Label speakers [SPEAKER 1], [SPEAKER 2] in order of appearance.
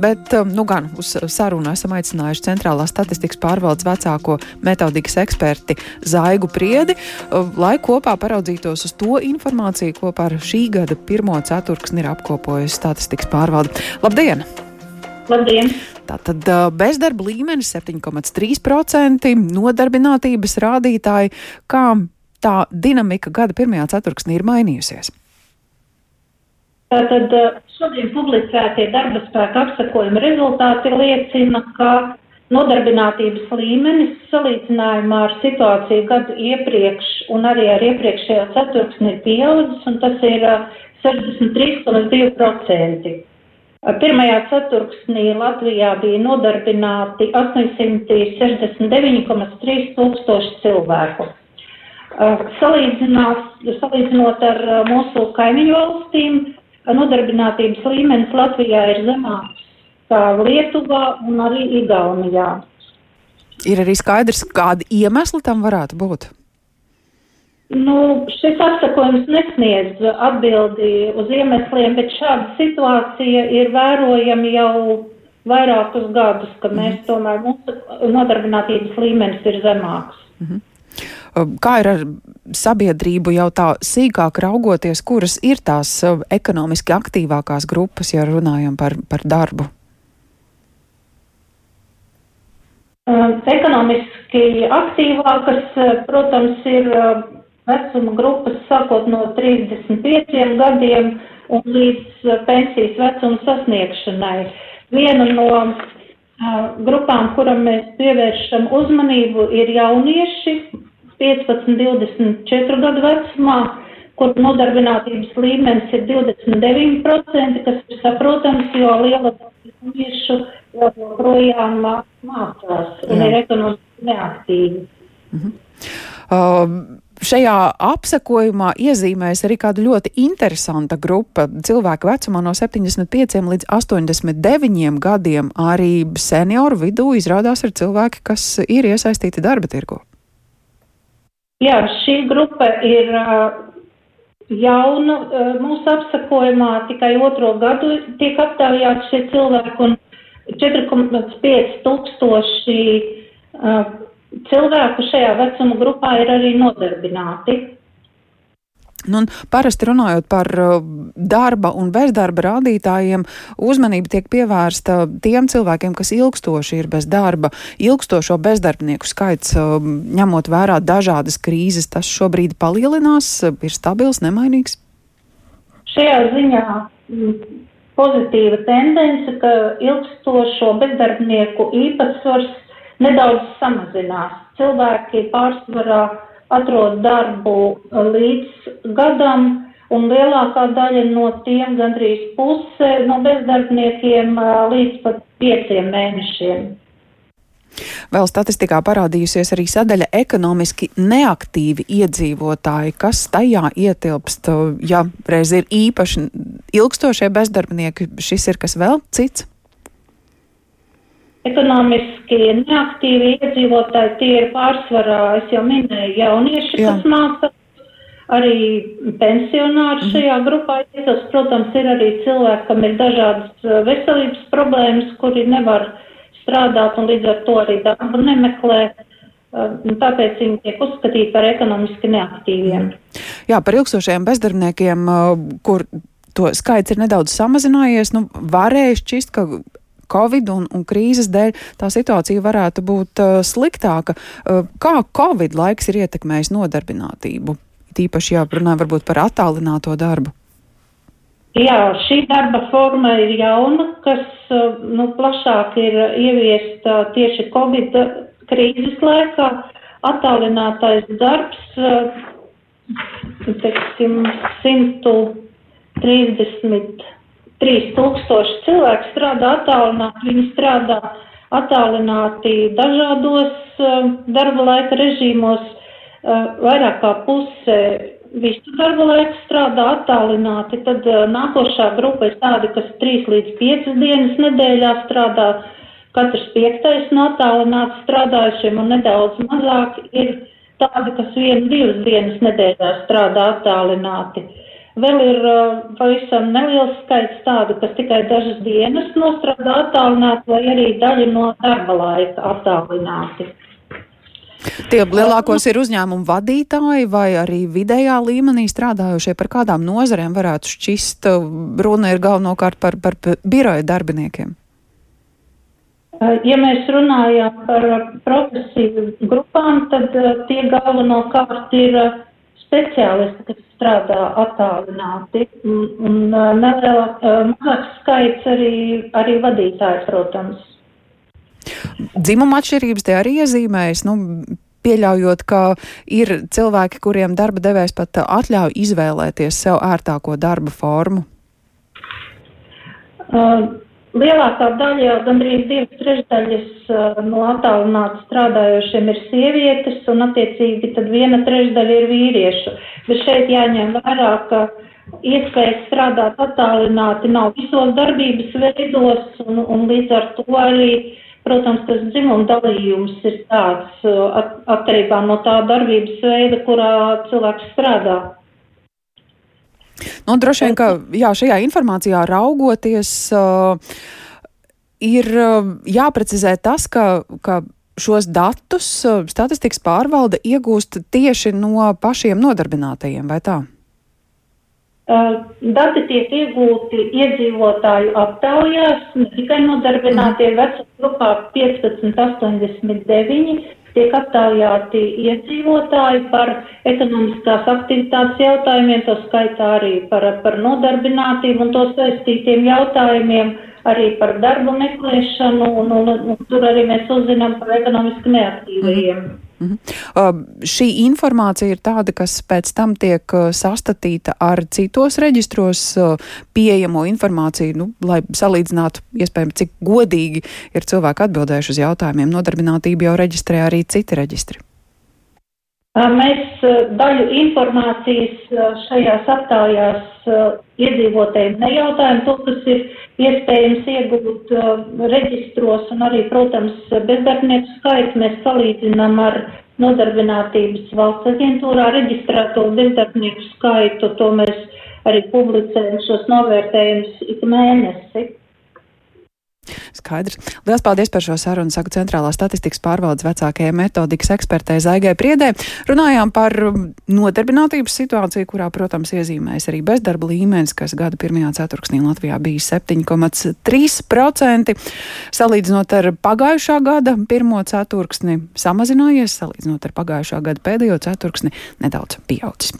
[SPEAKER 1] bet um, nu gan uz sarunu esam aicinājuši Centrālās statistikas pārvaldes vecāko metodikas eksperti Zaigu Priedi, uh, lai kopā paraudzītos uz to informāciju, ko par šī gada pirmo ceturksni ir apkopojusi statistikas pārvalde. Labdien!
[SPEAKER 2] Labdien!
[SPEAKER 1] Tātad uh, bezdarba līmenis 7,3%, nodarbinātības rādītāji, kā tā dinamika gada pirmajā ceturksnī ir mainījusies.
[SPEAKER 2] Tātad uh, šodien publicētie darba spēka apsakojuma rezultāti liecina, ka nodarbinātības līmenis salīdzinājumā ar situāciju gadu iepriekš un arī ar iepriekšējo ceturksni ir pieaudzis, un tas ir 63,2%. Uh, Pirmajā ceturksnī Latvijā bija nodarbināti 869,3 tūkstoši cilvēku. Salīdzinot ar mūsu kaimiņu valstīm, nodarbinātības līmenis Latvijā ir zemāks kā Lietuvā un arī Igaunijā.
[SPEAKER 1] Ir arī skaidrs, kādi iemesli tam varētu būt.
[SPEAKER 2] Nu, šis apsakojums nesniedz atbildi uz iemesliem, bet šāda situācija ir vērojama jau vairākus gadus, ka mēs mhm. tomēr mūsu nodarbinātības līmenis ir zemāks. Mm -hmm.
[SPEAKER 1] Kā ir ar sabiedrību jau tā sīkāk raugoties, kuras ir tās ekonomiski aktīvākās grupas, ja runājam par, par darbu?
[SPEAKER 2] Ekonomiski aktīvākas, protams, ir vecuma grupas sākot no 35 gadiem un līdz pensijas vecuma sasniegšanai. Viena no uh, grupām, kuram mēs pievēršam uzmanību, ir jaunieši 15, 24 gadu vecumā, kur nodarbinātības līmenis ir 29%, kas ir saprotams, jo liela daļa jauniešu joprojām mācās un Jā. ir ekonomiski neaktīvi. -hmm.
[SPEAKER 1] uh, Šajā apsekojumā iezīmēs arī kāda ļoti interesanta grupa cilvēku vecumā no 75 līdz 89 gadiem. Arī senioru vidū izrādās ir cilvēki, kas ir iesaistīti darba tirgu.
[SPEAKER 2] Jā, šī grupa ir jauna mūsu apsakojumā, tikai otro gadu tiek aptaujāti šie cilvēki un 4,5 tūkstoši cilvēku šajā vecuma grupā ir arī nodarbināti.
[SPEAKER 1] Nu, parasti runājot par uh, darba un bezdarba rādītājiem, uzmanība tiek pievērsta tiem cilvēkiem, kas ilgstoši ir bez darba. Ilgstošo bezdarbnieku skaits, uh, ņemot vērā dažādas krīzes, tas šobrīd palielinās, ir stabils, nemainīgs.
[SPEAKER 2] Šajā ziņā mm, pozitīva tendence, ka ilgstošo bezdarbnieku īpatsvars nedaudz samazinās. Cilvēki pārsvarā atrod darbu līdz gadam, un lielākā daļa no tiem, gandrīz puse no bezdarbniekiem, līdz pat pieciem mēnešiem.
[SPEAKER 1] Vēl statistikā parādījusies arī sadaļa ekonomiski neaktīvi iedzīvotāji, kas tajā ietilpst, ja reiz ir īpaši ilgstošie bezdarbnieki, šis ir kas vēl cits?
[SPEAKER 2] Ekonomiski neaktīvi iedzīvotāji tie ir pārsvarā, es jau minēju, jaunieši, Jā. kas mācās, arī pensionāri mhm. šajā grupā ietilps. Protams, ir arī cilvēki, kam ir dažādas uh, veselības problēmas, kuri nevar strādāt un līdz ar to arī darbu nemeklē. Uh, tāpēc viņi tiek uzskatīti par ekonomiski neaktīviem.
[SPEAKER 1] Jā, par ilgstošajiem bezdarbniekiem, uh, kur to skaits ir nedaudz samazinājies, nu, varēja šķist, ka Covid un, un krīzes dēļ tā situācija varētu būt uh, sliktāka. Uh, kā Covid laiks ir ietekmējis nodarbinātību? Tīpaši jāprunā varbūt par attālināto darbu.
[SPEAKER 2] Jā, šī darba forma ir jauna, kas uh, nu, plašāk ir ieviesta tieši Covid krīzes laikā. Attālinātais darbs, uh, teiksim, 130 3000 cilvēku strādā attālināti. Viņi strādā attālināti dažādos uh, darba laika režīmos. Uh, vairāk kā puse visu darba laiku strādā attālināti. Tad uh, nākošā grupa ir tādi, kas 3 līdz 5 dienas nedēļā strādā. Katrs piektais no attālināti strādājušiem un nedaudz mazāk ir tādi, kas vienu, divas dienas nedēļā strādā attālināti. Vēl ir pavisam neliels skaits tādu, kas tikai dažas dienas nostrādā attālināti vai arī daļu no darba laika attālināti.
[SPEAKER 1] Tie lielākos ir uzņēmumu vadītāji vai arī vidējā līmenī strādājošie, par kādām nozarēm varētu šķist. Runa ir galvenokārt par, par biroja darbiniekiem.
[SPEAKER 2] Ja mēs runājam par profesiju grupām, tad tie galvenokārt ir speciālisti, kas strādā attālināti, un neliela mazāks skaits arī, arī vadītāji, protams.
[SPEAKER 1] Dzimuma atšķirības te arī iezīmējas. Nu, pieļaujot, ka ir cilvēki, kuriem darba devējs pat atļauj izvēlēties sev ērtāko darba formu?
[SPEAKER 2] Uh, lielākā daļa, gandrīz divas trešdaļas uh, no attālināti strādājošiem ir sievietes, un attiecīgi tad viena trešdaļa ir vīriešu. Bet šeit jāņem vērā, ka iespējas strādāt attālināti nav visos darbības veidos, un, un līdz ar to arī Protams, tas dzimuma dalījums ir tāds uh, at, atkarībā no tā darbības veida, kurā cilvēks strādā.
[SPEAKER 1] Nu, droši vien, ka jā, šajā informācijā raugoties, uh, ir uh, jāprecizē tas, ka, ka šos datus uh, statistikas pārvalde iegūst tieši no pašiem nodarbinātajiem, vai tā?
[SPEAKER 2] Dati tiek iegūti iedzīvotāju aptaujās, ne tikai nodarbinātie vecuma grupā 15-89, tiek aptaujāti iedzīvotāji par ekonomiskās aktivitātes jautājumiem, to skaitā arī par, par nodarbinātību un to saistītiem jautājumiem, arī par darbu meklēšanu, un, un, un tur arī mēs uzzinām par ekonomiski neaktīvajiem. Mm -hmm.
[SPEAKER 1] Uh -huh. uh, šī informācija ir tāda, kas pēc tam tiek uh, sastatīta ar citos reģistros uh, pieejamo informāciju, nu, lai salīdzinātu, iespējams, cik godīgi ir cilvēki atbildējuši uz jautājumiem. Nodarbinātību jau reģistrē arī citi reģistri.
[SPEAKER 2] Mēs daļu informācijas šajās aptājās iedzīvotājiem nejautājam to, kas ir iespējams iegūt reģistros un arī, protams, bezdarbnieku skaitu mēs salīdzinām ar nodarbinātības valsts aģentūrā reģistrēto bezdarbnieku skaitu. To mēs arī publicējam šos novērtējumus ik mēnesi.
[SPEAKER 1] Skaidrs. Lielas paldies par šo sarunu, saka Centrālā statistikas pārvaldes vecākajai metodikas ekspertei Zaigai Priedē. Runājām par um, nodarbinātības situāciju, kurā, protams, iezīmēs arī bezdarba līmenis, kas gada pirmajā ceturksnī Latvijā bija 7,3%. Salīdzinot ar pagājušā gada pirmo ceturksni samazinājies, salīdzinot ar pagājušā gada pēdējo ceturksni nedaudz pieaudzis.